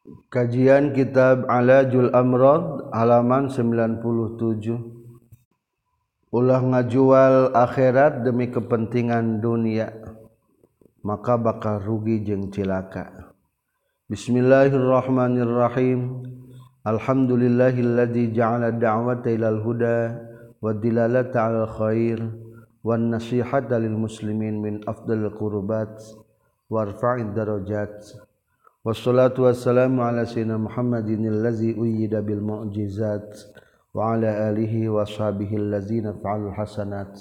Kajian Kitab Alajul Amrad halaman 97 Ulah ngajual akhirat demi kepentingan dunia. Maka bakal rugi jeung cilaka. Bismillahirrahmanirrahim. Alhamdulillahilladzi ja'ala da'wata ilal huda wa dilalata 'alal khair wan nasihata lil muslimin min afdalil qurbat warfa'id darajat Wassalatu wassalamu ala sayyidina Muhammadin allazi uyyida bil mu'jizat wa ala alihi wa sahbihi allazina fa'alul hasanat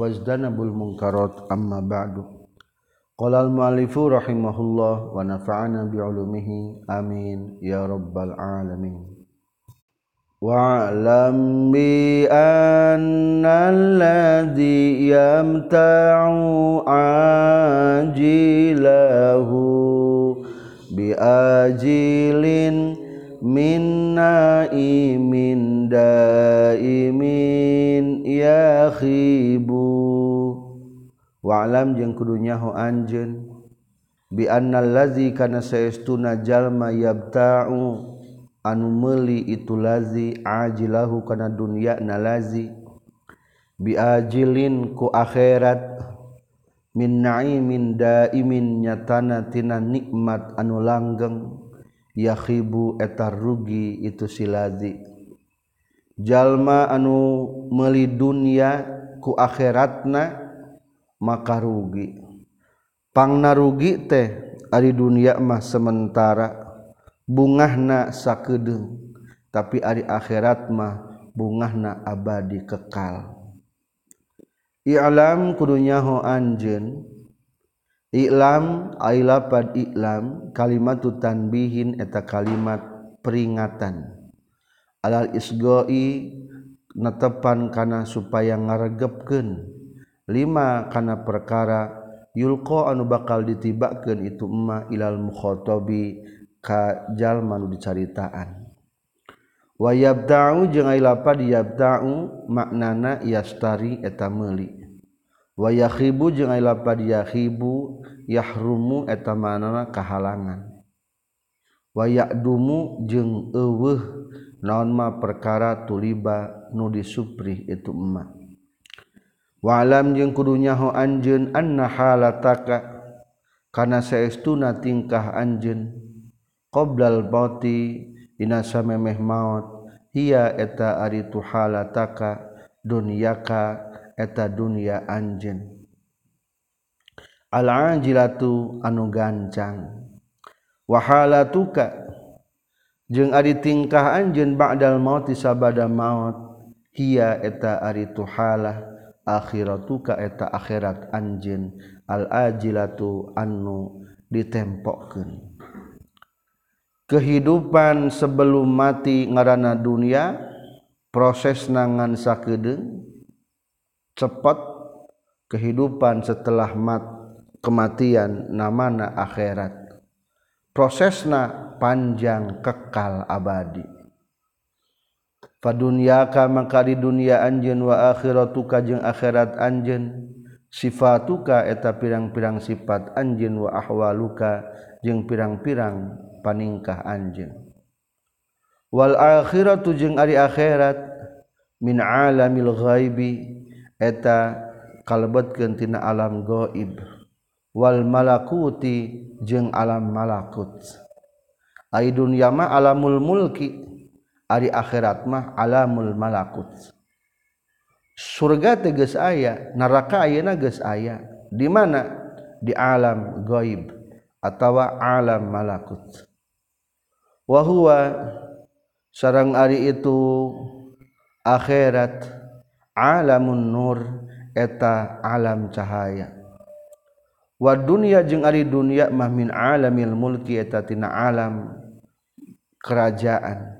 wajdanabul munkarat amma ba'du Qala al mu'allifu rahimahullah wa nafa'ana bi ulumihi amin ya rabbal alamin bi anna alladhi yamta'u ajilahu biajilin minna imin daimin ya khibu. Wa'lam jeung kudu nyaho anjeun. Bi annal ladzi kana saestuna jalma yabta'u. Anu meuli itu lazi ajilahu kana dunya na lazi biajilin ku akhirat. min naimin daimin nyatana tina nikmat anu langgeng yakhibu etar rugi itu siladi jalma anu meuli dunya ku akhiratna maka rugi. Pangna rugi teh ari dunya mah sementara bungahna sakedeung tapi ari akhirat mah bungahna abadi kekal. Ilam kudunyaho anjeun. Ilam ailapad Ilam kalimatu tanbihin eta kalimat peringatan. Alal isgoi netepan kana supaya ngaregepkeun. Lima kana perkara yulqa anu bakal ditibakeun itu emma ilal mukhatabi ka jalma nu dicaritaan. wayabda'u jeung ai lapad yabda'u maknana yastari eta meuli. Wayakhibu jeung ai lapad yakhibu yahrumu eta maknana kahalangan. Wayakdumu jeung eueuh naon ma perkara tuliba nu disuprih itu emma walam jeung kudunya ho anjeun anna halataka kana saestuna tingkah anjeun qoblal bauti dinasa memeh maut ia eta ari tuhala taka dunyaka eta dunia anjen al-ajilatu anu gancang. Wahalatuka. Jeung ari tingkah anjeun ba'dal maut sabada maut. Hiya eta ari tuhala. Akhiratuka eta akhirat anjeun. Al-ajilatu anu ditempokkeun kehidupan sebelum mati ngaranana dunia proses nangan sakedeung cepat kehidupan setelah mat kematian namana akhirat. Prosesna panjang kekal abadi. Fadunyaka maka di dunia anjeun wa akhiratuka jeung akhirat anjeun. Sifatuka eta pirang-pirang sifat anjeun wa ahwaluka jeung pirang-pirang paningkah anjeun. Wal akhiratu jeung ari akhirat min alamil ghaibi eta kalebetkeun tina alam gaib wal malakuti jeung alam malakut. Ai dunya mah alamul mulki ari akhirat mah alamul malakut. Surga tegas aya neraka ayeuna geus aya. Di mana? Di alam gaib atau alam malakut. wahwa sarang Ari itu akhirat alamun nur eta alam cahaya. Wa dunia jeung ari dunia mah min alamil mulki eta tina alam kerajaan.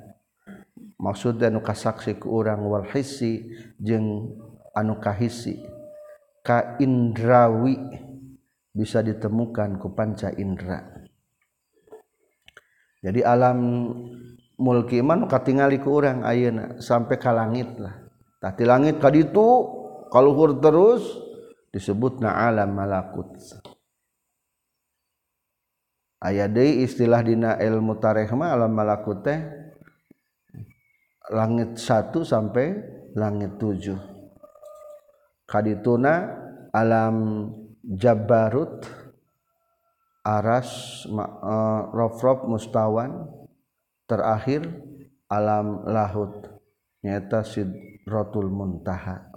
Maksud anu kasaksi ku urang wal hissi jeung anu kahisi ka indrawi bisa ditemukan ku panca indra. jadi alam mulki man katingali ku urang ayeuna sampai ka langit lah. Tah langit langit kaditu kaluhur terus disebutna alam malakut. Aya deui istilah dina ilmu tarikh alam malakut teh langit satu sampai langit tujuh. Kadituna alam jabarut aras uh, rofrop mustawan terakhir alam lahut nyata sidratul muntaha.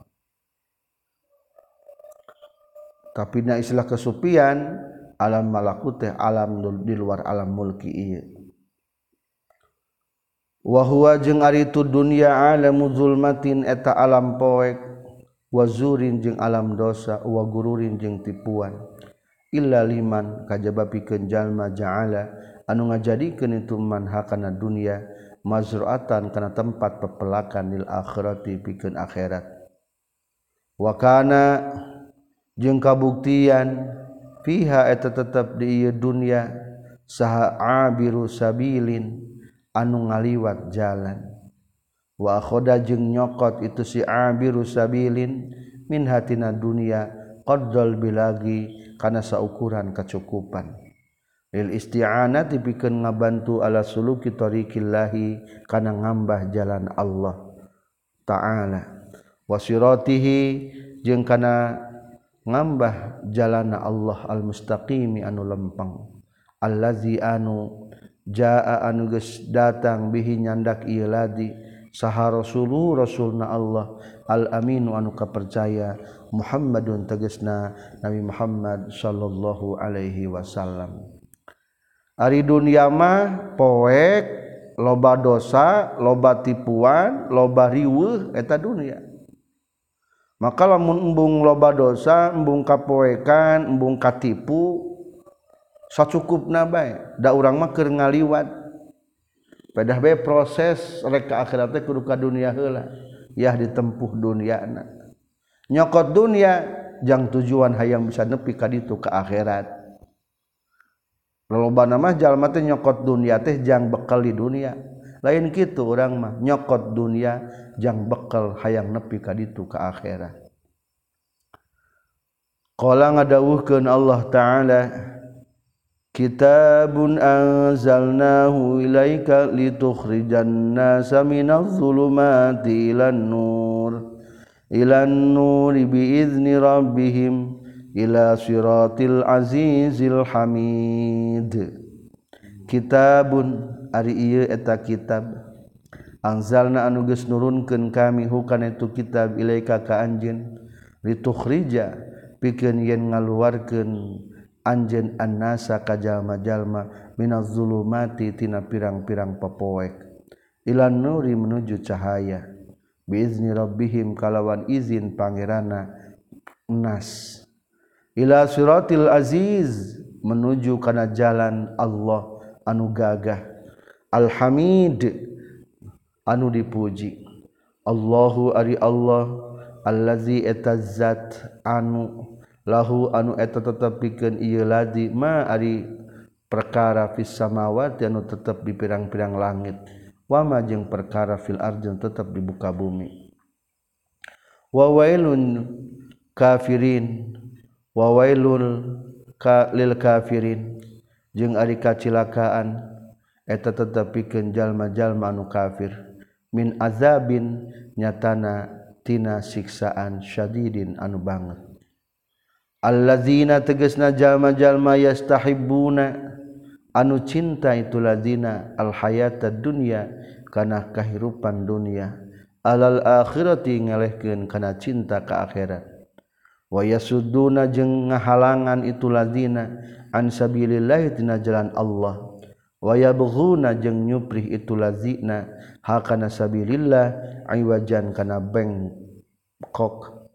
Tapi na istilah kesupian alam malaku teh alam di luar alam mulki iya wahwa jeung ari itu dunia alamu zulmatin eta alam poek. Wazurin jeung alam dosa wa gururin jeung tipuan illa liman kajaba pikeun jalma ja'ala. Anu ngajadikeun itu man hakana dunya mazruatan kana tempat pepelakan lil akhirati pikeun akhirat. Wa kana jeung kabuktian fiha eta tetep di ieu dunya saha abiru sabilin anu ngaliwat jalan. Wa khoda jeung nyokot itu si abiru sabilin min hatina dunya qaddal bilagi kana saukuran kecukupan lil isti'anah dipikeun ngabantu ala suluki tariqillahi kana ngambah jalan Allah taala. Wasiratihi jeung kana ngambah jalan Allah al mustaqimi anu lempeng. Allazi anu jaa anu geus datang bihi nyandak ieu ladi saha rasulu rasulna Allah al aminu anu kapercaya Muhammadun tegesna Nabi Muhammad sallallahu Alaihi Wasallam. Ari dunyama poek loba dosa loba tipuan loba riweuh eta dunia. Maka lamun embung loba dosa embung kapoekan embung katipu sacukupna bae da urang mah keur ngaliwat. Pedah bae proses rek ka akhirat teh kudu ka dunia heula. Yah ditempuh duniana nyokot dunia jang tujuan hayang bisa nepi ka ditu ke akhirat. Loba nama jalma teh nyokot dunia teh jang bekal di dunia. Lain kitu orang mah nyokot dunia jang bekal hayang nepi ka ditu ke akhirat. Qala ngadawuhkeun Allah taala Kitabun anzalnahu ilaika litukhrijan nasa minadh dhulumati ilan nur ilan nuri biizni rabbihim ila siratil azizil hamid kitabun ari ieu eta kitab. Anzalna anu geus nurunkeun kami hukana itu kitab ilaika ka anjeun. Litukhrija pikeun yen ngaluarkeun anjeun annasa ka jalma-jalma minaz zulumati tina pirang-pirang pepoek ilan nuri menuju cahaya. bizni rabbihim kalawan izin pangerana nas. Ila siratil aziz menuju kana jalan Allah anu gagah. Alhamid anu dipuji. Allahu ari Allah allazi etazzat anu. Lahu anu eta tetep pikeun ieu ladi ma ari perkara fis samawati anu tetep di pirang-pirang langit. wamajeng perkara fil arjun tetap dibuka bumi. Wawailun kafirin. Wawailul ka lil kafirin. Jeung ari kacilakaan eta tetepikeun jalma-jalma anu kafir. Min azabin nyatana tina siksaan syadidin anu banget. Allazina tegasna jalma-jalma yastahibbuna anu cinta itulazina alhayata dunia kana kahirupan dunia. Alal akhirati ngelehkeun kana cinta ka akhirat. Wa yasudduna jeung ngahalangan itu sabilillah dina jalan Allah. Wa yabghuna jeung nyuprih itu lazina hakana sabilillah aywajan kana bengkok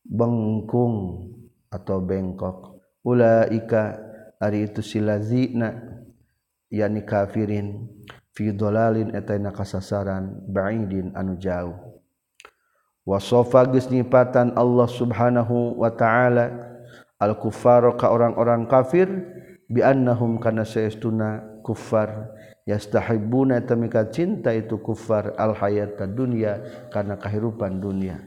bengkung atau bengkok. Ulaika ari itu silazina yani kafirin fi dhalalin eta kasasaran ba'idin anu jauh. Wasofa geus nyipatan Allah Subhanahu wa taala al kuffar ka orang-orang kafir bi annahum kana saestuna kuffar yastahibbuna tamika cinta itu kuffar al hayata dunya kana kahirupan dunia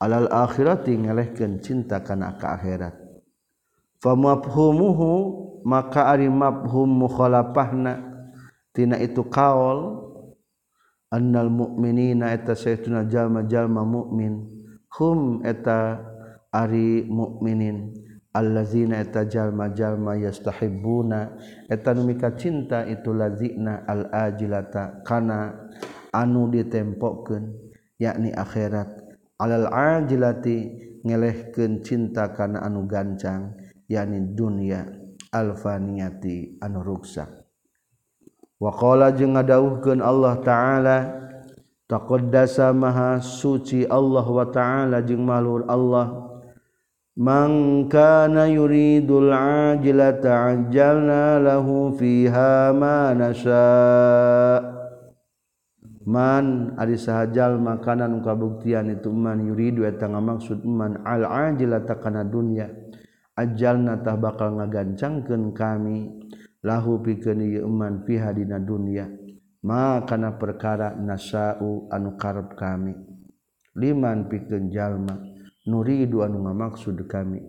alal akhirati ngalehkeun cinta kana ka akhirat. famafhumuhu maka ari mafhum mukhalafahna tina itu kaol annal mu'minina eta saytuna jalma-jalma mu'min. Hum eta ari mu'minin. Allazina eta jalma-jalma yastahibbuna. Eta nu mika cinta itu lazina al ajilata kana anu ditempokeun yakni akhirat. Alal ajilati ngelehkeun cinta kana anu gancang. Yakni dunia alfaniyati anu ruksak wa qala jeung ngadawuhkeun Allah taala taqaddasa maha suci Allah wa taala jeung malur Allah Man kana yuridul ajilata ajjalna lahu fiha ma nasha. Man ari sahajal makanan kabuktian itu man yuridu eta ngamaksud man al ajilata kana dunya ajalnatah bakal ngagancangkeun kami. Lahu pikenman pihadina dunia makana perkara nasau anu karep kami. Liman pikeun jalma nuridu anu ngamaksud kami.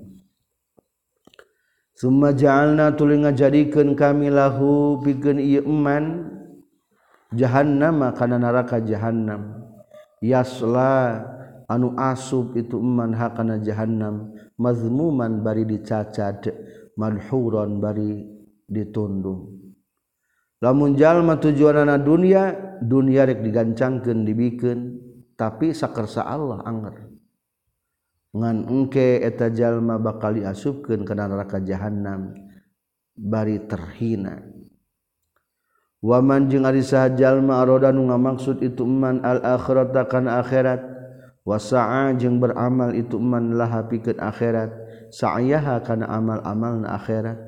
Summa ja'alna tuluy ngajadikeun kami lahu pikeun ieu eman. Jahannam kana neraka jahannam. Yasla anu asub itu eman hakana jahannam. mazmuman bari dicacad manhuron bari ditundung. Lamun jalma tujuanana dunia dunia rek digancangkeun dibikin tapi sakersa Allah anger ngan engke eta jalma bakal diasupkeun kana neraka jahanam bari terhina. Waman jeung ari saha jalma aroda nu ngamaksud itu man al akhirat akan akhirat. wasaa jeung beramal itu man laha pikeun akhirat. Sa'yaha kana amal-amal na akhirat.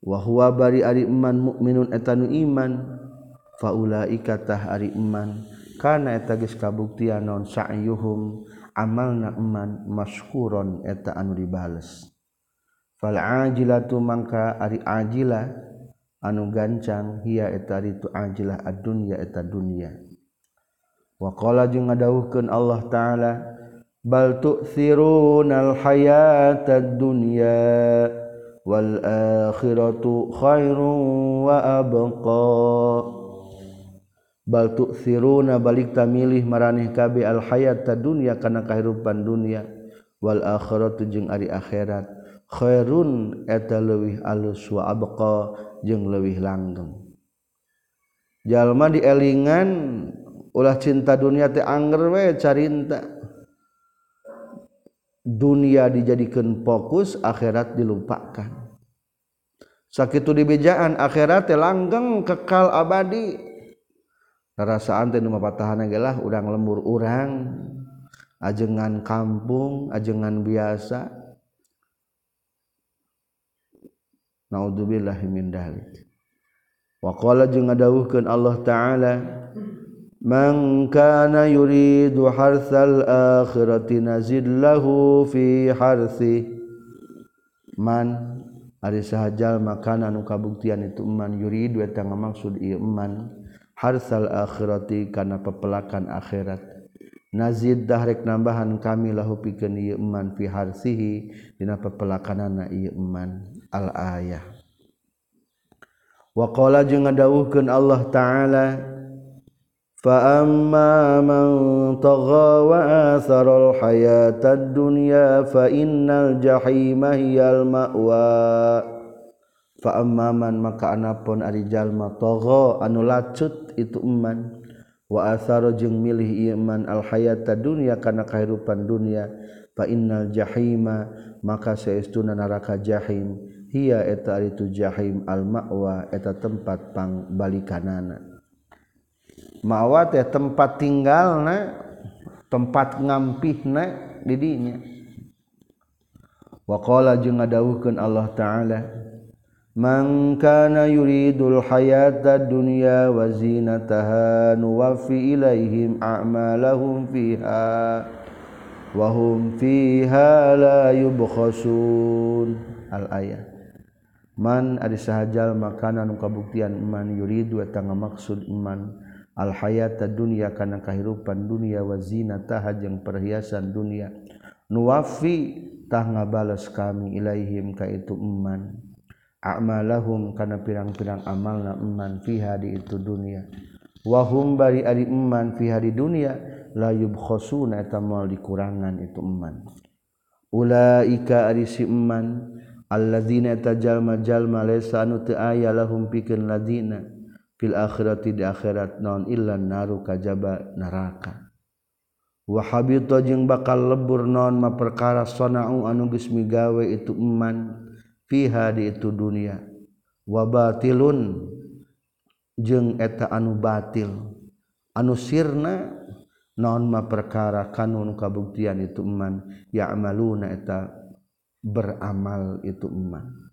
Wa huwa bari ari man mukminun eta nu iman. Faulaika tah ari iman kana eta geus kabuktian non sa'yuhum. Amalna iman maskuron eta anu dibales. Fal ajilatu mangka ari ajila anu gancang hia eta ritu ajilah ad-dunya eta dunya. Waqa jeung ngadauhkeun Allah taala bal tu'thirunal hayatad dunya wal akhiratu khairun wa abqa. Baltuk siruna balik ta milih mareh kabe al-hayat ta dunia kana kahipan dunia wal akhirat tujung ari akhirat. Khairun eta lewih alus wa abqa jeung lewih langgeng. Jalma dielingan ulah cinta dunia teh anger we carinta. Dunia dijadikan fokus akhirat dilupakan. Sakit dibejaan akhirat teh langgeng kekal abadi. Rasaan teh nu patahan urang lembur urang. Ajengan kampung ajengan biasa. Naudzubillahi min dalik waqala jeung ngadawuhkeun Allah taala man kana yuridu harsal akhirati nazid lahu fi harsi man ari sahajal makanan nu kabuktian itu man yuridu eta ngamaksud ieu man. Harsal akhirati kana pepelakan akhirat. Nazid dahrek nambahan kami lahu pikeun ieu iman fi harsihi dina pepelakanana ieu iman al ayah. Wa qala jeung ngadawuhkeun Allah taala فأما من طغى وآثر الحياة الدنيا فإن الجحيم هي المأوى. فأما من maka anapun ari jalma tagha anu lacut itu iman wa atharo jeung milih iman al hayata dunya kana kahirupan dunya. fa innal jahima maka saestuna neraka jahim. Hiya eta ari tu jahim al ma'wa eta tempat pangbalikanana. Mawat ya tempat tinggal na tempat ngampih na didinya waqa jeung ngadauhkeun Allah ta'ala Mangkana yuridul hayata dunya wa zinataha nuwaffi ilaihim a'malahum fiha wa hum fiha la yubkhasun. Al ayat man ari sahajal makanan kabuktian iman yuridu eta maksud iman alhayata dunia karena kehidupan dunia wazina taha jeung perhiasan dunia. Nuwafi tah ngabales kami ilaihim ka itu iman a'malahum kana pirang-pirang amalna iman fiha di itu dunia. Wahum bari ari iman fiha di dunia. La yubkhasuna eta moal dikurangan itu iman ulaika ari si iman alladzina tajalma jalma lesa anu teu aya lahum pikeun ladzina fil akhirati di akhirat naon? Illa naru kajaba neraka. Wa habita jeung bakal lebur naon? Ma perkara sana'u anu geus migawe itu iman fiha di itu dunia. Wa batilun jeung eta anu batil. Anu sirna naon? Ma perkara kanun kabuktian itu iman ya'maluna eta beramal itu iman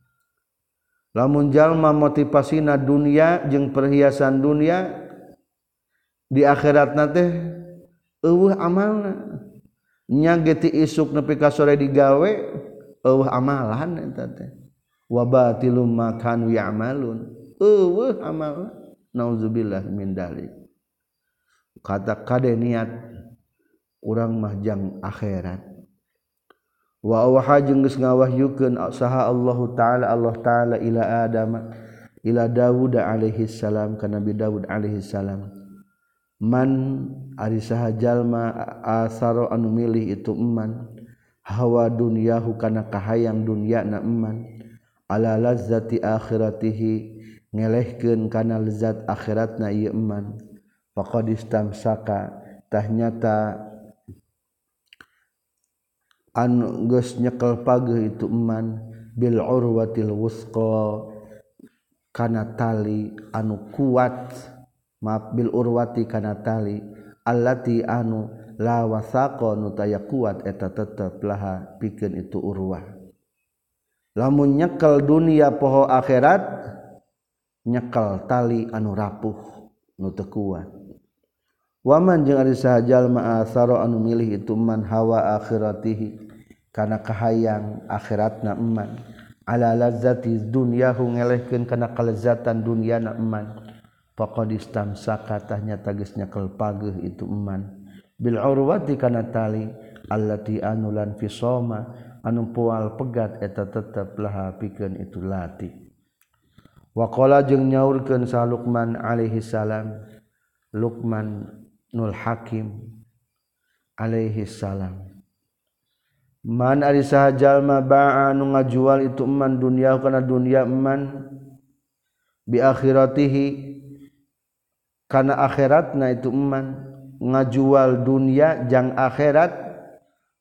lamun jalma motivasina dunia jeung perhiasan dunia di akhirat nate eueuh amalna. Nya geti isuk nepi ka sore digawe eueuh amalan eta teh. Wa batilum ma kanu ya'malun. Eueuh amal nauzubillah min dalik. Kata kade niat urang mah jang akhirat. wa awha jeung geus ngawahyukeun saha Allahu ta'ala Allah ta'ala ila Adam ila Daud alaihi salam ka Nabi Daud alaihi salam. Man ari saha jalma asaro anu milih itu eman hawa dunyahu kana kahayang dunya na eman. Ala lazzati akhiratihi ngelehkeun kana lezat akhiratna ieu eman. Faqad istamsaka tahnyata anu geus nyekel pageuh itu iman bil urwatil wusqa kana tali anu kuat. Maaf bil urwati kana tali allati anu la wasaqa nu taya kuat eta tetep laha pikeun itu urwah. Lamun nyekel dunia poho akhirat nyekel tali anu rapuh nu teu kuat. Waman jeung ari sahajalma asaro anu milih itu man hawa akhiratihi. kana kahayang akhiratna eman. Ala lazzati dunyahu ngelehkeun kana kalezatan dunyana eman. Faqad istamsaka tahnya nyekel pageuh itu eman. Bil urwati kana tali allati anulan fisoma anu poal pegat eta tetep laha pikeun itu lati. Waqala jeung nyaurkeun sa Luqman alaihi salam Luqman nul Hakim alaihi salam. Man ari saha jalma ba'a nu ngajual itu man dunya kana dunya man bi akhiratihi kana akhiratna itu man. Ngajual dunya jang akhirat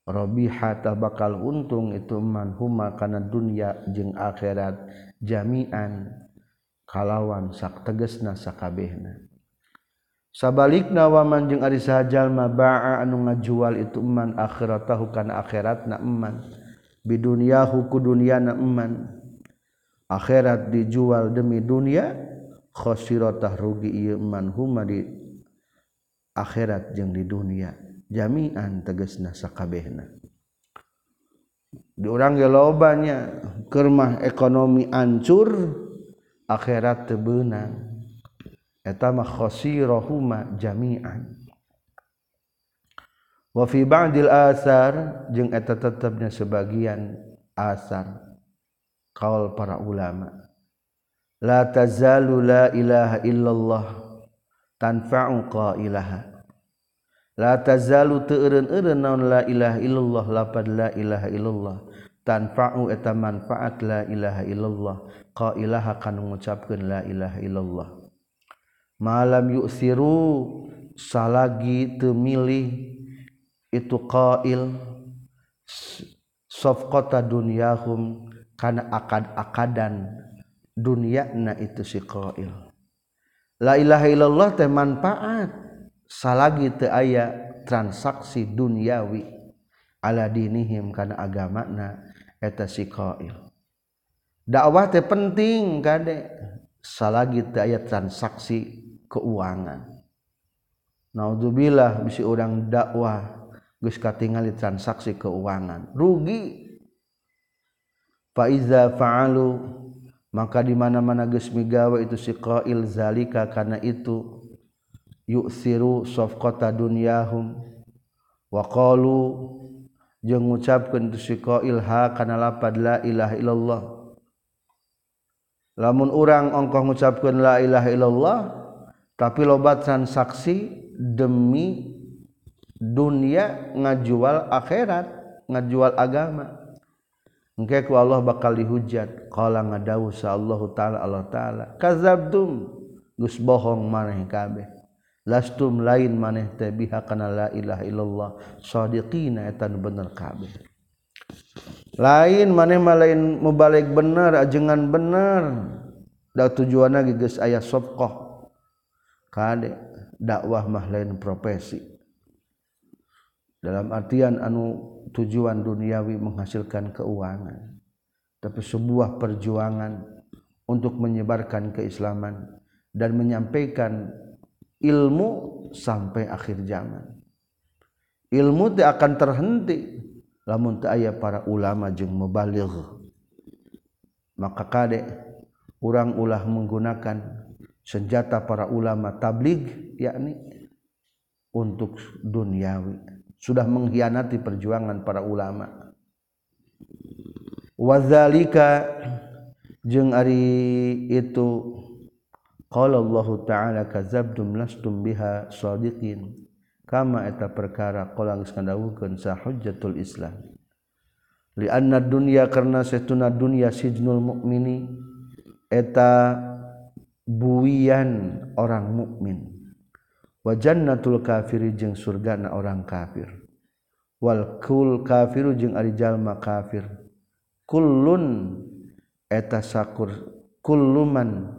rabiha bakal untung itu man. Huma kana dunya jeung akhirat jami'an kalawan sak tegesna sakabehna sabalik nawaman jeung ari sahajalma baa anu ngajual itu eman akhiratahu kana akhirat na eman. Bidunyahu huku dunya na eman. Akhirat dijual demi dunia khosirotah rugi ieu eman. Huma di akhirat jeung di dunia jami'an tegesna sakabehna. Di urang ge kermah keur ekonomi ancur akhirat tebenang eta mah khosirahuma jami'an. Wa fi ba'dil asar jeung eta tetepnya sebagian asar. Kaul para ulama. La tazalu la ilaha illallah tanfa'u qailaha. La tazalu teu eureun-eureun naon la ilaha illallah lapad la ilaha illallah. Tanfa'u eta manfaat la ilaha illallah. Qailaha kana ngucapkeun la ilaha illallah malam yusiru salagi teu milih itu qail. Safqata dunyahum kana akad-akadan dunyana itu si qail. La ilaha illallah teh manfaat salagi teu aya transaksi duniawi ala dinihim kana agamana eta si qail. Dakwah teh penting kade. Salagi teu aya transaksi keuangan. Naudzubillah bisi orang dakwah geus katingali transaksi keuangan. Rugi. Fa iza fa'alu maka di mana-mana geus migawe itu si qail zalika kana itu yuk siru sofkota dunyahum waqalu jeung ngucapkeun tu si qail ha kana la ilaha illallah. Lamun orang ongkoh mengucapkan la ilaha illallah tapi lobat transaksi demi dunia ngajual akhirat ngajual agama. Engke ku Allah bakal dihujat. Qala ngadawu sa Allah taala Allah taala kazabtum. Gus bohong maneh kabeh. Lastum lain maneh teh biha kana la ilaha illallah. Shadiqina eta bener kabeh. Lain maneh mah lain mubalik bener ajengan bener. Da tujuanna geus aya sofqah kade dakwah mah lain profesi. Dalam artian anu tujuan duniawi menghasilkan keuangan. Tapi sebuah perjuangan untuk menyebarkan keislaman dan menyampaikan ilmu sampai akhir zaman. Ilmu tidak akan terhenti lamun aya para ulama jeung mubaligh maka kadek orang ulah menggunakan senjata para ulama tabligh yakni untuk duniawi. Sudah mengkhianati perjuangan para ulama. Wazalika jeung ari itu qala Allah taala kadzabtum lastum biha shadiqin kama eta perkara qala sa hujjatul islam. Li anna dunya karna satuna dunya sijnul mukmini eta buyan orang mukmin. Wajannatul kafiri jeung surgana orang kafir. Wal kul kafiru jeung ari jalma kafir. Kullun eta sakur kulluman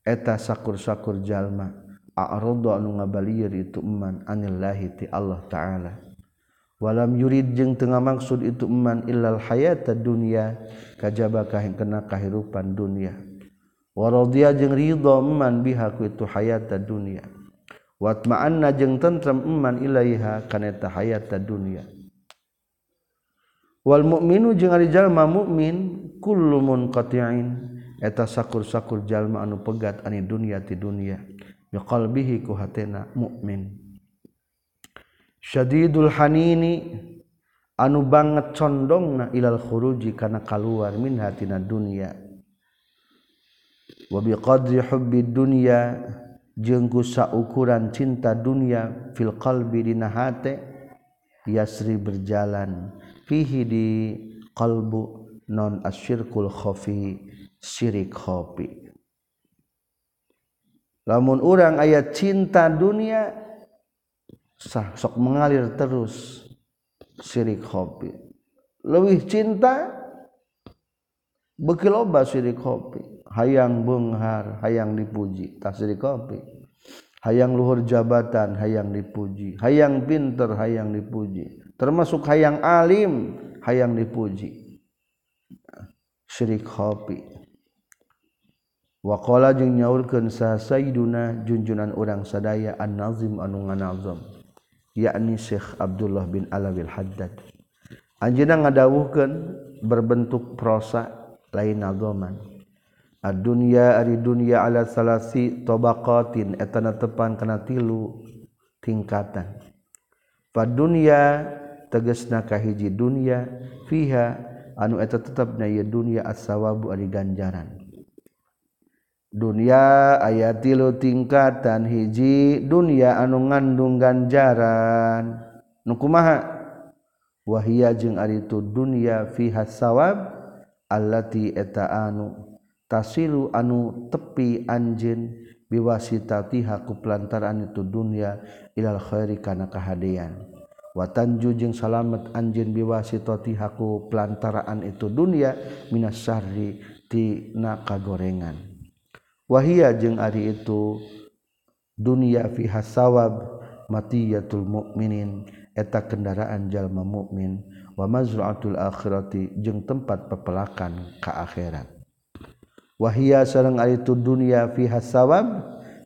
eta sakur-sakur jalma. A'radu anu ngabalieur itu man anillahi ti Allah taala. Walam yurid jeung teu maksud itu man illal hayata dunya kajaba kahengkeuna kahirupan dunya. warodia jeung ridho eman bihaku itu hayata dunia. Watma'anna jeung tentrem eman ilaiha kaneta hayata dunia. Wal mu'minu jeung ari jalma mu'min kullu munqati'in. Eta sakur-sakur jalma anu pegat ani dunia ti dunia. Biqalbihi ku hatena mu'min. Syadidul hanini anu banget condongna ilal khuruji kana kaluar min hatina dunia. Wa bi qadri hubbi dunya jengkusa ukuran cinta dunia fil qalbi dina hate yasri berjalan. Fihi di qalbu non asyirkul khafi syirik khafi lamun orang ayat cinta dunia sok mengalir terus syirik khafi lebih cinta beki loba syirik khafi hayang benghar hayang dipuji. Tasri kopi. Hayang luhur jabatan hayang dipuji. Hayang pinter hayang dipuji. Termasuk hayang alim hayang dipuji. Syirik kopi. Wakola jeung nyaurkeun sa sayyiduna junjunan urang sadaya an-nazim anu nganazam yakni Syekh Abdullah bin Alawil Haddad. Anjeunna ngadawuhkeun berbentuk prosa lain nazoman dunia ari dunia alat salasi tobakotin etana tepan kana tilu tingkatan. Pad dunia teges nakah hiji dunia fiha anu eta tetap na dunya dunia as-sawabu ari ganjaran. Dunia ayat tilu tingkatan hiji dunia anu ngandung ganjaran. Nukumaha wahia jeung ari itu dunia fiha sawab allati eta anu tasilu anu tepi anjin biwasitatiha ku pelantaran itu dunia ilal khairi kana kahadean watanju jeung salamet anjeun biwasitatiha ku pelantaraan itu dunia minas syarri tina kagorengan wahia jeung ari itu dunia fi hasawab matiyatul mukminin eta kendaraan jalma mukmin wa mazra'atul akhirati jeung tempat pepelakan ka akhirat wahia sareng ari tu dunya fiha sawab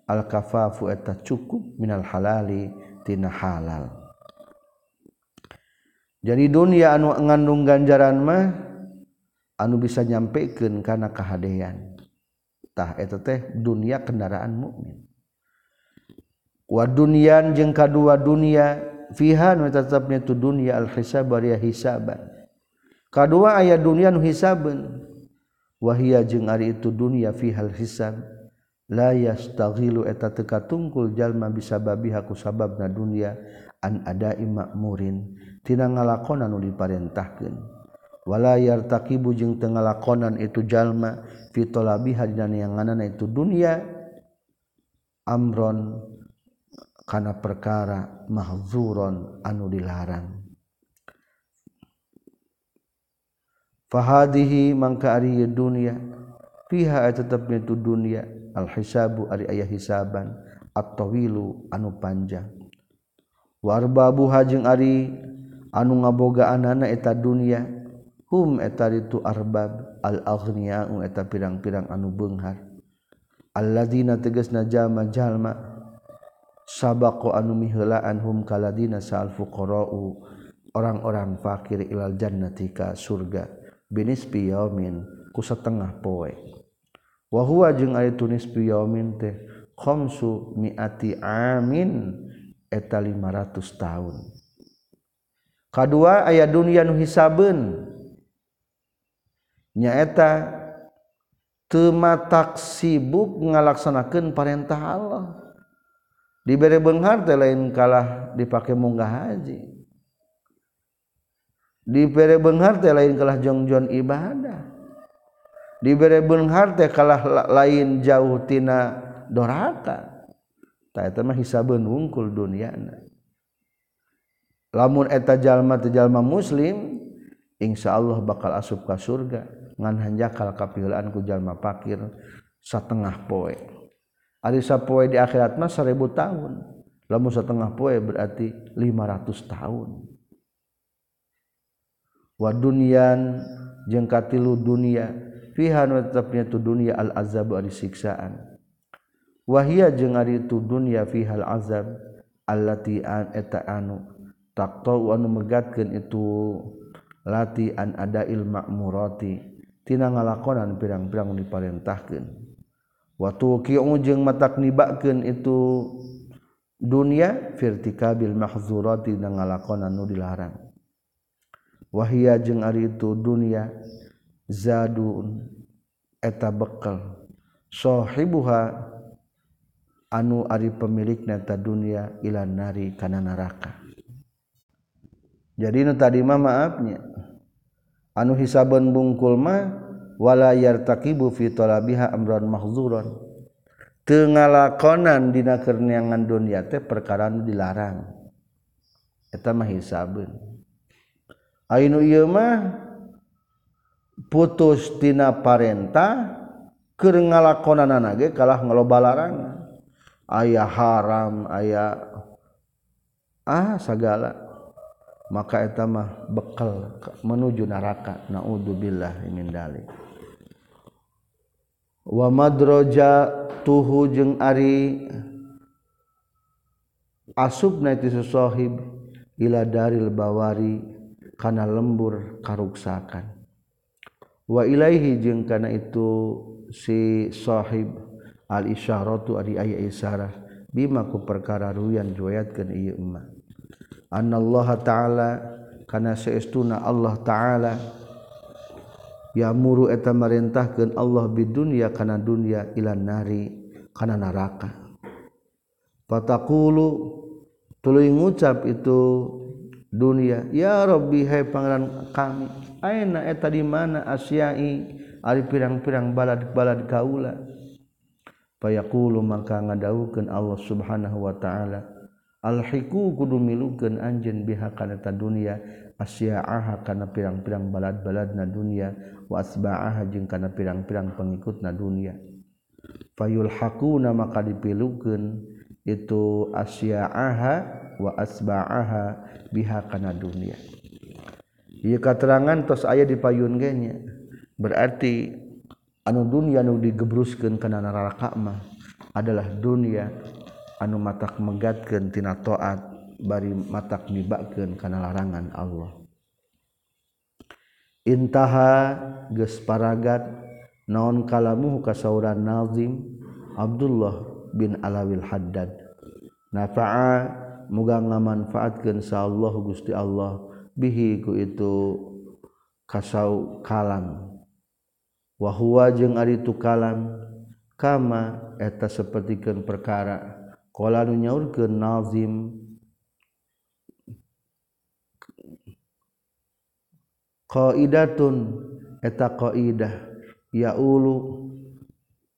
al kafafu eta cukup minal halali tina halal. Jadi dunia anu ngandung ganjaran mah anu bisa nyampekeun kana kahadean tah eta teh dunia kendaraan mukmin. Wa dunyan jeung kadua dunia fiha nu tetepnya tu dunia al hisab hisaban. Kadua aya dunia nu hisabeun wahia jeung ari itu dunia fihal hisan la yastaghilu eta teka tungkul jalma bisa babi haku sababna dunia an adai makmurin. Tina ngalakonan nu diparentahkeun. Wala yartaqibu jeung teu ngalakonan itu jalma fi dinan yang nganana itu dunia amron kana perkara mahzuron anu dilarang. fahadihi mangka ari dunia fiha tetap itu dunia al hisabu ari ayah hisaban at-tawilu anu panjang warbabu hajeng ari anu ngabogaan anak eta dunia hum eta itu arbab al aghnia eta pirang-pirang anu benghar. Alladzina tegasna jalma jalma sabaqo anu miheulaan hum kaladina sal fuqara'u orang-orang fakir ilal jannati ka surga. binis piyamin ku setengah poe. Wa huwa jeung ari tunis piyamin teh khamsu miati amin eta 500 tahun. Kadua aya dunia nu hisabeun. Nyaeta teu matak sibuk ngalaksanakeun perintah Allah. Dibere beunghar teh lain kalah dipake munggah haji. dibere Benghar teh lain kalah jongjon ibadah. Dibere Benghar teh kalah lain jauh tina doraka. Tak eta mah hisabeun wungkul dunyana lamun eta jalma teh jalma muslim insyaallah bakal asup ka surga. Ngan hanjakal kapilaan ku jalma pakir satengah poe. Ari sapoe di akhirat mah 1000 tahun. Lamun satengah poe berarti 500 tahun. wa dunyan jeung katilu dunya fiha tetapnya tu dunya al azab ari siksaan wahia jeung ari tu dunya fiha al azab allati an eta anu. Taqta anu megatkeun itu lati an ada il ma'murati. Tina ngalakonan pirang-pirang diparentahkeun wa tuqiu jeung mataknibakeun itu dunya firtikabil mahzurati nang ngalakonan nu dilarang. wahia jeung ari itu dunia zadun eta bekal. Sohibuha anu ari pemilik neta dunia ilan nari kana neraka jadi nu tadi mah maafnya anu hisaban bungkul mah wala yartaqibu fi talabiha amran mahzuran. Teu ngalakonan dina kerniangan dunia dunya teh perkara nu dilarang. Eta mah hisabeun. Ainu ieu mah putus tina parentah keur ngalakonanna ge kalah ngaloba larangan. Aya haram, aya ah segala. Maka eta mah bekal menuju neraka. Naudzubillah min dalik. Wa madroja tuhu jeung ari asubna itu ila daril bawari kana lembur karuksakan. Wa ilaihi jeung kana itu si sahib al isyaratu ari aya isyarah bima ku perkara ruyan riwayatkeun ieu emma. Annallaha ta'ala kana saestuna Allah ta'ala yamuru eta marintahkeun Allah bidunya kana dunya ila nari kana neraka. Fataqulu tuluy ngucap itu dunia. Ya Robbi hai pangeran kami aina eta di mana asyai? Ari pirang-pirang balad-balad kaula. Payakulu maka ngadaukeun Allah Subhanahu wa taala alhiku kudu milukeun anjeun biha kana ta dunya asyaaha kana pirang-pirang balad-baladna dunya wa asba'aha jeung kana pirang-pirang pengikutna dunya fayulhaquna maka dipilukeun itu Asyaha wa asbaaha bihakana dunia. Ieu katerangan tos aya di payun berarti anu dunia anu digebruskeun kana neraka mah adalah dunia anu matak megatkeun tina taat bari matak nibakeun kana larangan Allah. Intaha geus paragat naon kalamuhu kasauran nazim Abdullah bin alawil haddad. Nafa'a muga ngamanfaatkeun sa Allah Gusti Allah. Bihi ku itu kasau kalam. Wa huwa jeung ari tu kalam. Kama eta sapertikeun perkara. Qala nu nyaurkeun nazim. Qaidatun eta qaidah. Ya ulu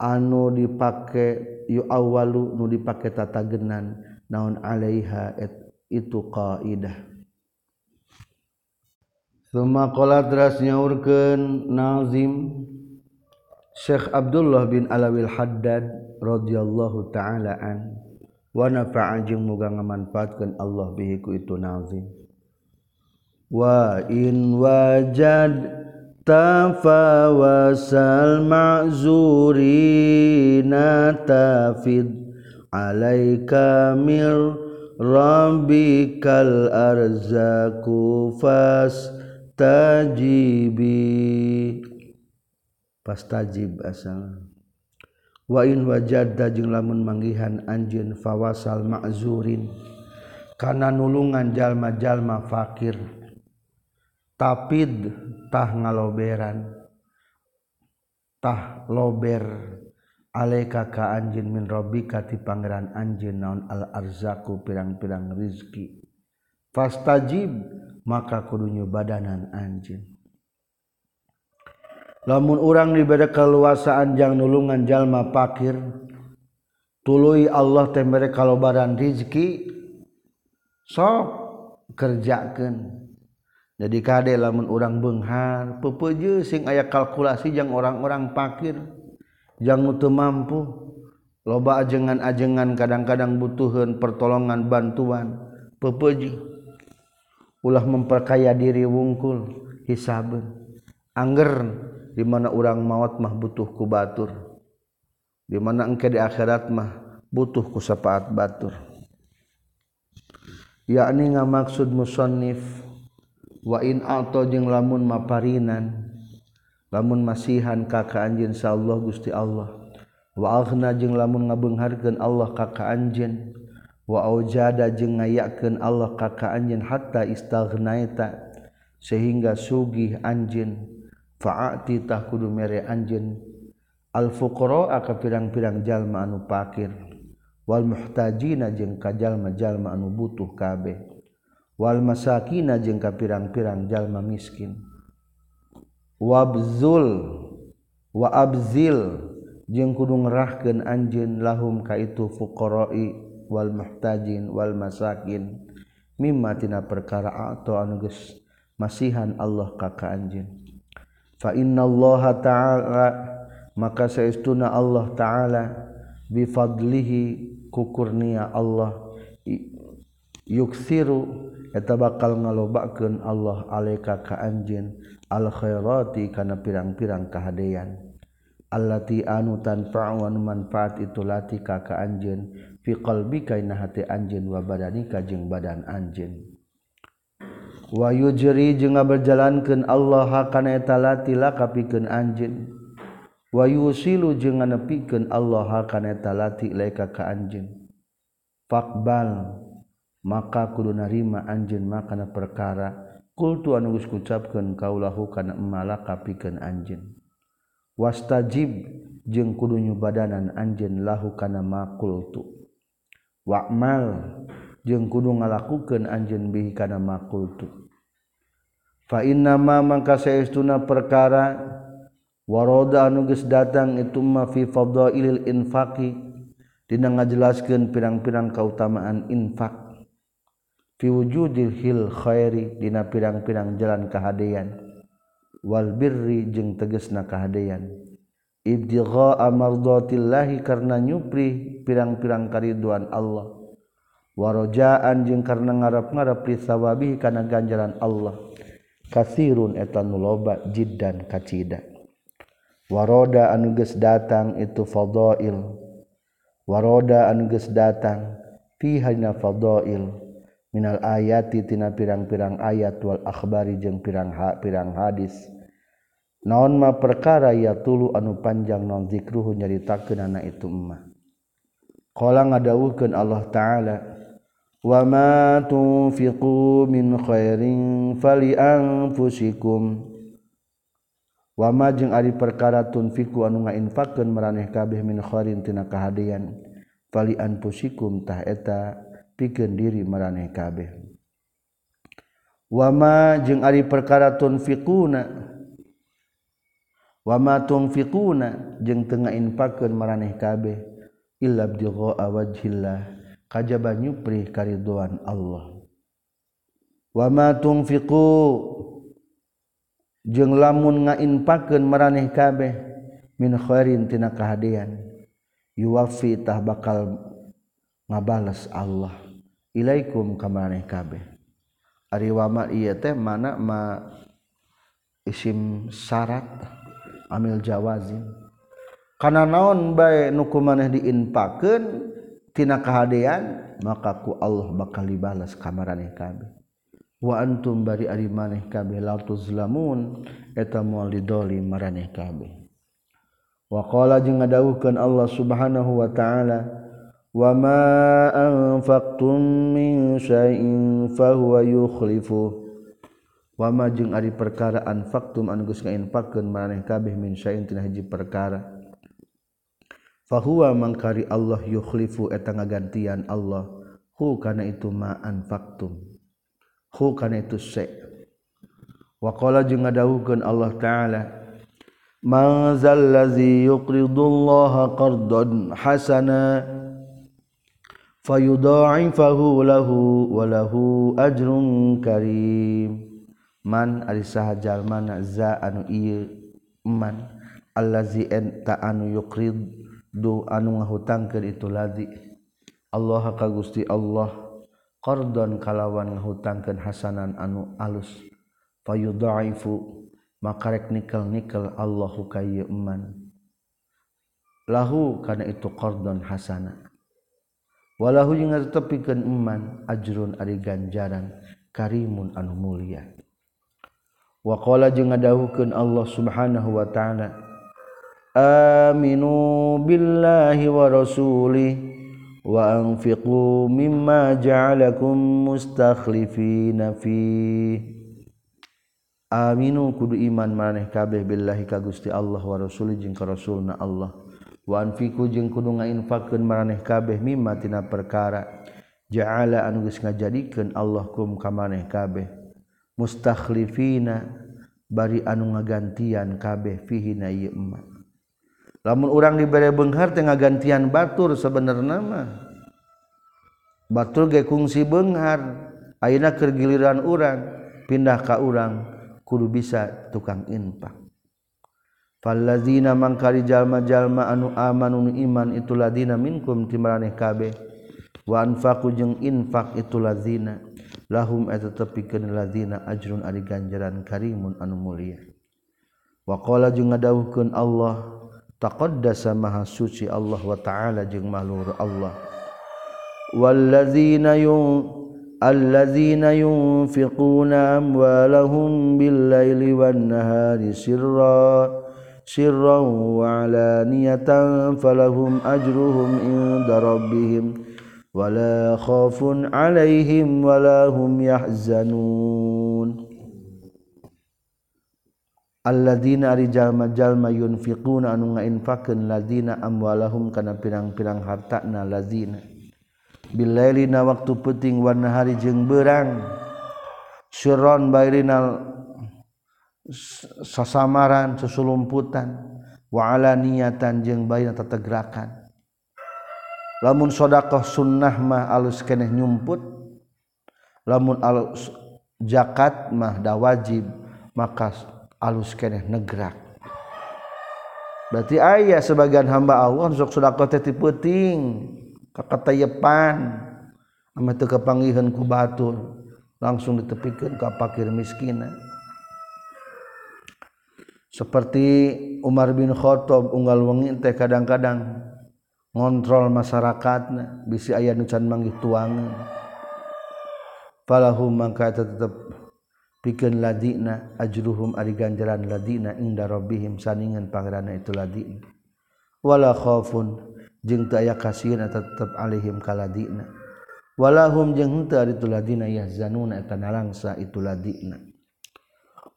anu dipake yu awalu nu dipake tatagenan naon alaiha et, itu qaidah. Suma qala teras nyaurkeun Nazim Syekh Abdullah bin Alawil Haddad radhiyallahu taala an wa nafa'a jeung muga ngamanfaatkeun Allah bihi ku itu Nazim. Wa in wajad tafawasal ma'zurina tafid. Alaika mir rabbikal arzaku fas tajibi pastajib asal. Wa in wajadda jeung lamun manggihan anjeun fawasal ma'zurin. Kana nulungan jalma-jalma fakir. Tapid tah ngaloberan. Tah lober aleka ka anjin min robika ti pangeran anjin naon al-arzaku pirang-pirang rizki. Fastajib maka kudunya badanan anjin lamun urang dibeda keluasaan jang nulungan jalma pakir tului Allah teh mere kalobaran rizki sok kerjakan jadi kade lamun orang benghar pepeje sing aya kalkulasi jang orang-orang pakir jang teu mampu. Loba ajengan-ajengan kadang-kadang butuhan pertolongan bantuan pepeje. Ulah memperkaya diri wungkul hisaben angger di mana orang maut mah butuh ku batur. Di mana engke di akhirat mah butuh ku sapaat batur. Yakni ngamaksud musannif. wain atau jeung lamun maparinan lamun masihan kaka anjin Allah Gusti Allah. Wana jeung lamun ngabeungharkeun Allah kakak anjin wajada jeung ngayakeun Allah kaka anjin hatta istaghnaita sehingga sugih anjin faatitah kudu mere anjin al-fuqara aka pirang-pirang jalma anu pakir wal muhtajina jeung ka jalma-jalma anu butuh kabeh. Wal masakina jeung ka pirang-pirang jalma miskin. Wabzul wa abzil jeung kudu ngerahkeun anjeun lahum ka itu fuqara'i wal muhtajin wal masakin mimma tina perkara atau anu geus masihan Allah ka ka anjeun. Fa Allah ta'ala maka saestuna Allah ta'ala bi fadlihi kukurnia Allah yuksiru eta bakal ngalobakeun Allah alaika ka anjeun alkhairati kana pirang-pirang kahadean. Allati anu tanfa'u wa manfaat itu lati ka anjeun fi qalbika ina hati anjeun wa badanika jeung badan anjeun. Wa yujri jeung ngaberjalankeun Allah kana eta latila kapikeun anjeun. Wa yusilu jeung nganepikeun Allah kana eta lati laika ka anjeun. Faqbal. Maka kudu narima anjeun makana perkara. Kultu anu geus kucapkeun kaulahu kana emala kapikeun anjeun wastajib jeung kudu nyubadanan anjeun lahu kana makultu wa'mal jeung kudu ngalakukeun anjeun bihi kana makultu fa inna ma mangka saestuna perkara waroda anu geus datang itu ma fi fadailil infaqi. Dina ngajelaskeun pirang-pirang kautamaan infak fiwujudil hil khairi dina pirang-pirang jalan kahadean. Wal birri jeung tegesna kahadean. Ibtigha amardatillahi karena nyupri pirang-pirang kariduan Allah. Warojaan jeung karena ngarap-ngarap li sawabi kana ganjaran Allah. Kasirun eta nu loba jiddan kacida. Waroda anu geus datang itu fadail waroda anu geus datang fi hadina fadail minal ayati tina pirang-pirang ayat wal akhbari jeung pirang ha, pirang hadis. Naon ma perkara ya tulu anu panjang non zikruhu nyaritakeun ana itu mah qala ngadawuhkeun Allah taala wa ma tunfiqu min khairin fali anfusikum. Wa ma jeung ari perkara tunfiqu anu ngainfakeun maraneh kabeh min khairin tina kahadian fali anfusikum tah eta. pikeun diri maraneh kabeh wama jeung ari perkara tunfiquna. Wama tunfiquna jeung teu ngainfakeun maraneh kabeh illa bidgha wajhillah kajaba nyupri kariduan Allah. Wama tunfiqu jeung lamun ngainfakeun maraneh kabeh min khairin tina kahadean yuwafi tah bakal ngabales Allah. ilaikum kamaneh kabeh. Ari wama ieu teh mana ma isim syarat amil jawazin. Kana naon bae nu kumaneh diinpakeun tina kahadean maka ku Allah bakal dibalas kamaraneh kabeh. Wa antum bari ari maneh kabeh la tuzlamun eta moal didoli maraneh kabeh. Wa qala jeung ngadawuhkeun Allah subhanahu wa ta'ala wa ma anfaqtum min أنفقتم fa huwa yukhlifu wa ma jeung ari perkara anfaqtum anu geus ngainfaqkeun maraneh kabeh min syai'in tina hiji perkara. Fa huwa mangkari Allah yukhlifu eta ngagantian Allah. Hu kana itu ma anfaqtum. Hu kana itu syai' wa qala jeung ngadawuhkeun Allah taala man zal ladzi yuqridullaha qardan hasana fayudha'ifahu lahu wa lahu ajrun karim. Man ari sahajal mana za anu ieu man allazi anta anu yuqrid du anu ngahutangkeun itu ladzi Allah ka Gusti Allah qardon kalawan ngahutangkeun hasanan anu alus. Fayudha'ifu maka rek nikel-nikel Allahu ka man. Lahu kana itu qardon hasanah walau tepikeun iman ajrun ari ganjaran karimun anu mulia. Waqala jeung ngadahukeun Allah Subhanahu wa taala aminu billahi wa rasulih wa anfiqu mimma ja'alakum mustakhlifina fi. Aminu kudu iman maneh kabeh billahi ka Gusti Allah wa rasulih jeung ka rasulna Allah. Wanfiku jeung kudu ngainfakeun maraneh kabeh mimma tina perkara. Ja'ala anu geus ngajadikeun Allah kum ka maneh kabeh. Mustakhlifina bari anu ngagantian kabeh fihi na ieu emma. Lamun urang dibere beunghar teh ngagantian batur sebenarnya mah. Batur ge kungsi beunghar ayeuna keur giliran urang pindah ka urang kudu bisa tukang infak. Falazina mangkari jalma-jalma anu amanun iman itu ladina minkum timaraneh kabeh wa anfaqu jeung infak itu ladina lahum eta tepikeun ladina ajrun ari ganjaran karimun anu mulia. Wa qala jeung ngadawuhkeun Allah taqaddasa maha suci Allah wa ta'ala jeung malur Allah. Wallazina yung الذين ينفقون أموالهم بالليل والنهار سرًّا sirra wa alaniyatan falahum ajruhum inda rabbihim wala khaufun alaihim wala hum yahzanun alladzina ari jalma-jalma yunfiquna anu ngainfakeun ladzina amwalahum kana pirang-pirang hartana ladzina billailina waktu penting warna nahari jeung beurang syurron bairinal sasamaran susulumputan waala niatan jeung bayi tetegerakan lamun shodaqoh sunnah mah alus keneh nyumput lamun alus jakat mah dah wajib maka alus keneh negrak. Berarti ayah sebagian hamba Allah sok sodako teh puting keketayepan sama teu kepangiheun ku batur langsung ditepikan ka pakir miskinan. seperti Umar bin Khattab unggal wengi teh kadang-kadang ngontrol masyarakat bisi ayah nucan manggih tuang. Falahum maka tetap pikeun ladina ajruhum ari ganjaran ladina inda rabbihim saningan pangeranna itu ladina. Wala khaufun jeung teu aya kasihan tetep alaihim kaladina walahum jeung henteu ari itu ladina yahzanuna eta nalangsa itu ladina.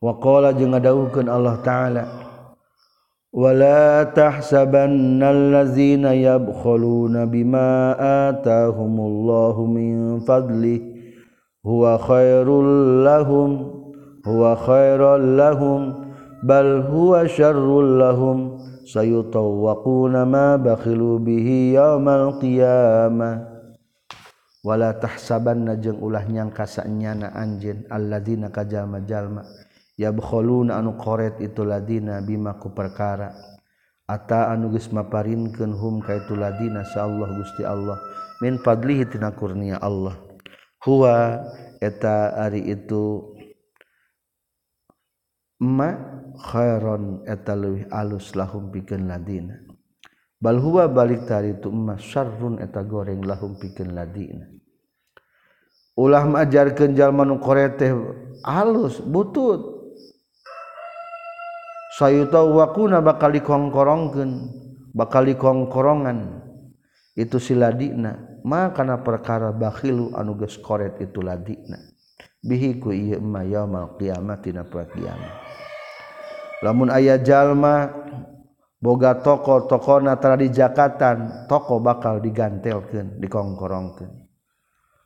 waqa jeung ngadawuhkeun Allah taala wala tahsabannallazina yabkhuluna bima atahumullahu min fadli huwa khairul lahum huwa khairul lahum bal huwa syarrul lahum sayutawwaquna ma bakhilu bihi yaumal qiyamah. Wala tahsabanna jeung ulah nyangka sanyana anjeun alladzina kajama jalma yabkhuluna anu qoret itu ladina bima ku perkara. Ata anu geus maparinkeun hum ka itu ladina Allah Gusti Allah. Min fadlihi tina kurnia Allah. Huwa eta ari itu ma khairon eta leuwih alus lahum pikeun ladina. Bal huwa balik tari itu ma syarrun eta goreng lahum pikeun ladina. Ulah majarkeun jalma nu qoret teh alus butut. sayutawakuna bakal dikongkorongkeun bakal dikongkorongan. Itu si ladina. Ma kana perkara bakhilu anu geus koret itu ladina. Bihi ku ieu ma yaumul qiyamah dina kiamat lamun aya jalma boga toko-tokona tara di jakatan toko bakal digantelkeun dikongkorongkeun.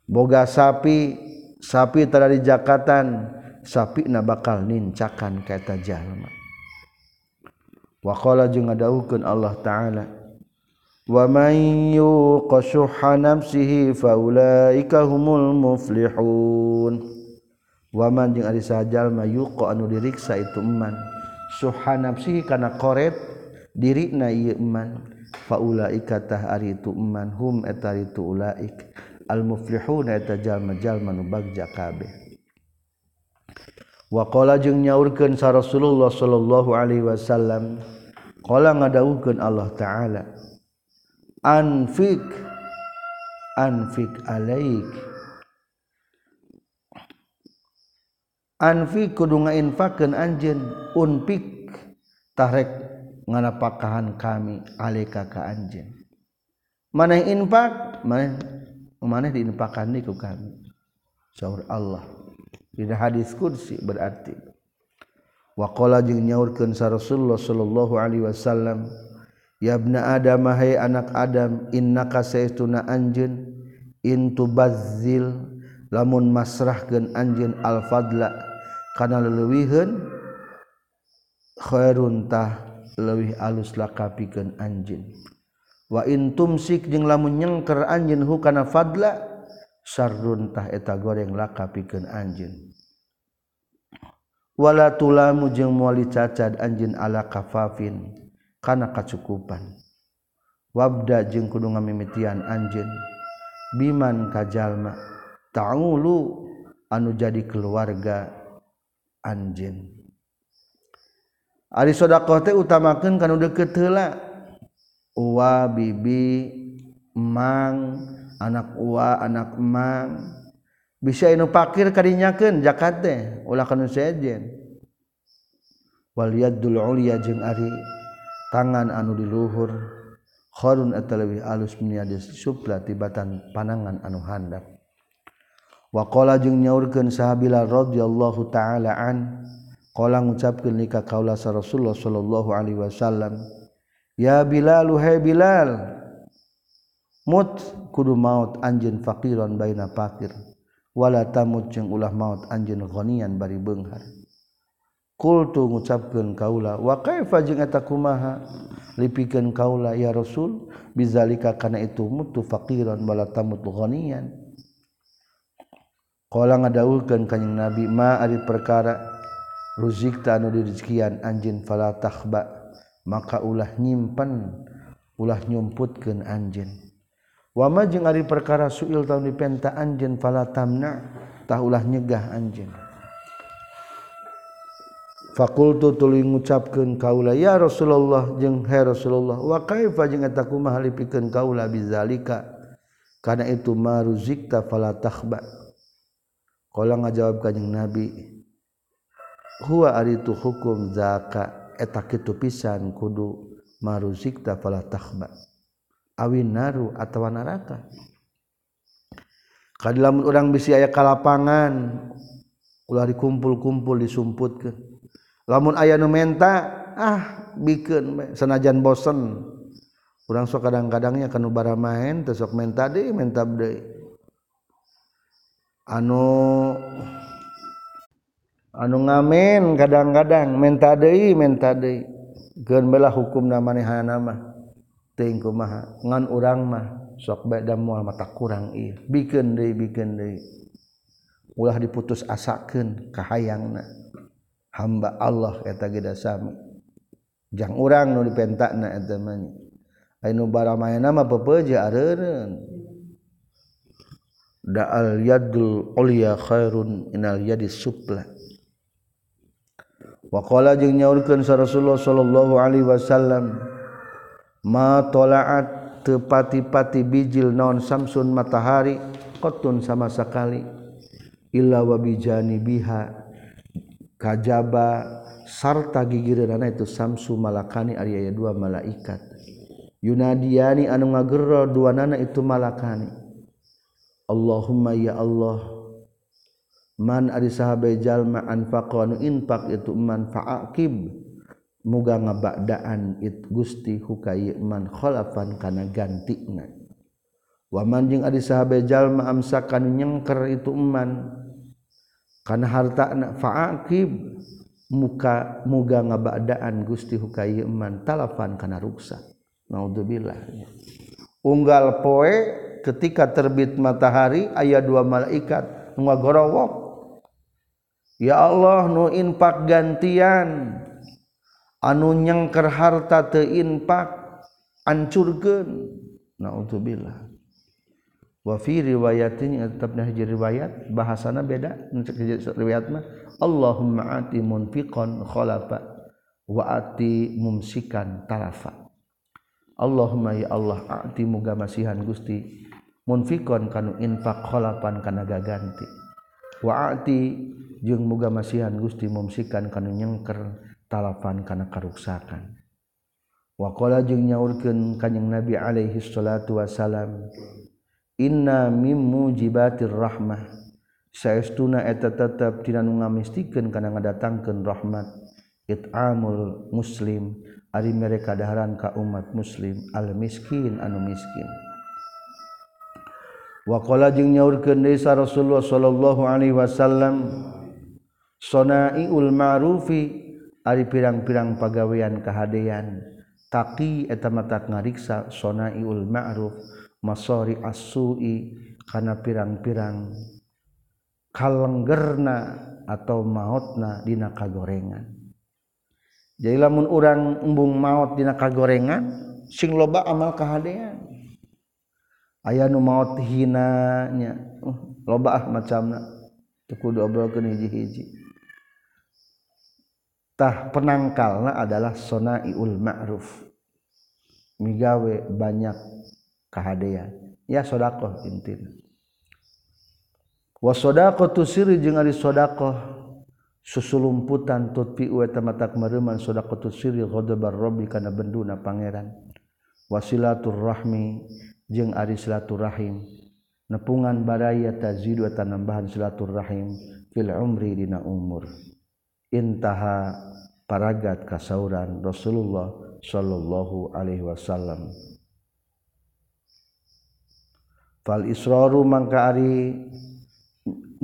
Boga sapi sapi tara di jakatan sapi na bakal nincakan kaita jalma. Wakola juga daukan Allah ta'ala wamayu faulaika faulaikahumul muflihun. Waman jeung ari sajal mayuqa anu diriksa itu iman suhanamsihi kana koret dirina ieu iman faulaika tah ari itu iman hum eta itu ulaik. Al muflihun eta jalma-jalma nu bagja kabeh. wakola jeung nyaurkan sa Rasulullah Shallallahu Alaihi Wasallam kola ngadaukan Allah ta'ala anfik anfik alaik. Anfik kudu ngainfakeun anjeun unpik tahrek nganapakahan kami alika ka anjeun. Maneh infak? Maneh maneh diinfakkan niku kami? Saur Allah. Ini hadis kursi berarti. Waqa jeung nyaurkeun sa Rasulullah Sallallahu Alaihi Wasallam yabna Adam hai anak Adam innaka saytuna anjun in tubazzil lamun masrahkeun anjin al-fadla karena khairun khairuntah leuwih alus lakapikeun anjin. Wa intum sik jeng lamun nyengker anjin hukana fadla sarduntah eta goreng lakapikan anjin anjin. wala tulamu jeung muali cacad anjin ala kafafin kana kacukupan. Wabda jeung kudu ngamimitian anjin biman kajalma ta'ulu anu jadi keluarga anjin Ari sedekah teh utamakeun kana deukeut heula. Uwa bibi mang anak uwa anak mang. bisa inu pakir kadinyakeun zakat teh ulah kana sejen. Wal yadul ulya jeung ari tangan anu di luhur khairun atalawi alus min yadis supla tibatan panangan anu handap. Wa qala jeung nyaurkeun sahabila radhiyallahu taala an qala ngucapkeun li ka kaula Rasulullah sallallahu alaihi wasallam ya bilal hai bilal mut kudu maut anjeun faqiran baina fakir wala tamut jeung ulah maut anjeun ghanian bari beunghar qultu ngucapkeun kaula wa kaifa jeung eta kumaha? Lipikeun kaula ya rasul bizalika kana itu mutu faqiran wala tamut ghanian qala ngadawuhkeun kanjing nabi ma ari perkara ruzikta anu dirizkian anjeun fala takhba. Maka ulah nyimpen ulah nyumputkeun anjeun. wama jeung ari perkara suil tahun dipenta anjeun fala tamna tahulah nyegah anjeun. Fakultu tuluy ngucapkeun kaula ya Rasulullah jeung hai Rasulullah wa kaifa jeung eta kumaha lipikeun kaula bizalika? Kana itu maruzikta fala takhba. Qala ngajawab kanjing nabi huwa ari tu hukum zaka eta kitu pisan kudu maruzikta fala takhba. awin naru atawa neraka kadilamun orang bisi aya kalapangan ulah dikumpul-kumpul disumputkeun. Lamun aya nu menta ah bikeun senajan bosen. Urang sok kadang-kadangnya kan bara main tesok menta deui menta deui. Anu anu ngamen kadang-kadang menta deui menta deui. Geun bela hukum namanya nama ting kumaha ngan urang mah sok bae da moal mata kurang ieu bikin deui bikin deui. Ulah diputus asakan kahayangna. Hamba Allah eta ge sami. Jang urang nu dipentakna eta mah anu baramayana mah pepeje areureun. Da al yadul ulya khairun inal yadis supla. Wa qala jeung nyaurkeun sa Rasulullah sallallahu alaihi wasallam matolaat tepati-pati bijil naon samsun matahari qatun sama sekali illa wa bijani biha. Kajaba sarta gigireunana itu samsu malakani ari aya dua malaikat. Yunadiani anu ngagero dua nana itu malakani. Allahumma ya Allah man ari sahabe jalma anfaqa anu infaq itu man fa'aqib muga ngabakdaan it Gusti hukaman kholafan kana ganti na waman jeung adi sahabat jalma amsakan nyengker itu eman. Kana harta na faakib muka muga ngabakdaan Gusti hukaman talafan kana ruksa. Naudzubillah. Unggal poe ketika terbit matahari ayat dua malaikat ngagorowok. Ya Allah nu infak gantian. anu nyengker harta teinpak ancurgen naudzubillah wafi riwayatin tetap nahji riwayat bahasana beda. Riwayat mah Allahumma ati munfiqan khalafa wa ati mumsikan tarafa Allahumma ya Allah ati muga masihan Gusti. Munfikon kanu infak khalapan kana gaganti. Wa ati jeung muga masihan Gusti mumsikan kanu nyengker talapan karena karuksakan. Wakola jeung nyaurkeun kanjing Nabi alaihi salatu wasalam inna mim mujibatir rahmah. Saestuna eta tetep tina nu ngamistikeun kana ngadatangkeun rahmat. It'amul muslim ari mereka daharan ka umat muslim al miskin anu miskin. Wakola jeung nyaurkeun desa Rasulullah sallallahu alaihi wasallam sonaiul ma'rufi. Ari pirang-pirang pagawean kahadean. Taki eta mata ngariksa sonaiul ma'ruf masori asui karena pirang-pirang kalenggerna atau mautna dina kagorengan. Jadi lamun orang embung maut dina kagorengan sing loba amal kahadean. Aya nu maut hinanya. Uh, loba ah macamna. Tekudu obrolkeun hiji-hiji. tah penangkalna adalah sonaiul ma'ruf. Migawe banyak kahadean ya sodakoh intin. Wa sodakoh tu siri jengali sodakoh. Susulumputan tut pi uwe tamatak mereman sodakoh tu siri ghodobar robi kana benduna pangeran. Wasilatur rahmi jeung ari silaturahim nepungan baraya tazidu tanambahan silaturahim fil umri dina umur intaha paragat kasauran Rasulullah sallallahu alaihi wasallam. Fal israru mangka ari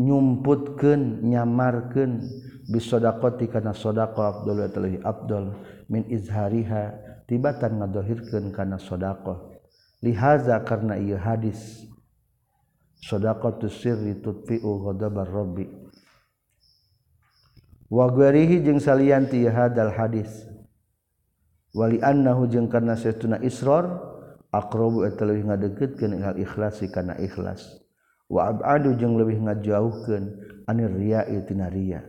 nyumputkeun nyamarkeun bisodaqati kana sodaqo Abdul Talib Abdul min izhariha tibatan ngadohirkeun kana sodaqo lihaza karena ieu hadis sodaqatu sirri tutfi'u ghadabar rabbi tutfiubi wahi salanti hadal hadis. Wali hujung karena setuna Isro akrobu eta leuwih ngadegkeutkeun hal ikhlasi kana ikhlas. Wa abadu jeung leuwih ngajauhkeun anir riya'i tina riya.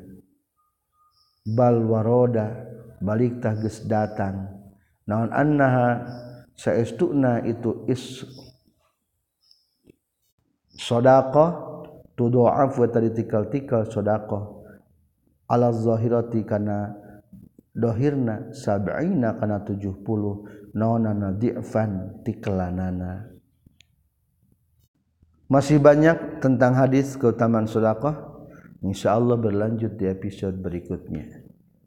Bal waroda balik tah geus datang. Naon annaha saestuna itu is sadaqah tudha'af wa taditikal-tikal sadaqah ala zahirati kana dohirna sab'ina kana 70 naona na di'fan tiklanana masih banyak tentang hadis keutamaan sedekah? Insyaallah berlanjut di episode berikutnya.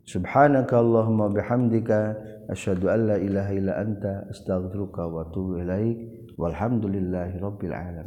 Subhanaka Allahumma bihamdika asyhadu an la ilaha illa anta astaghfiruka wa atubu ilaik. Walhamdulillahirabbil alamin.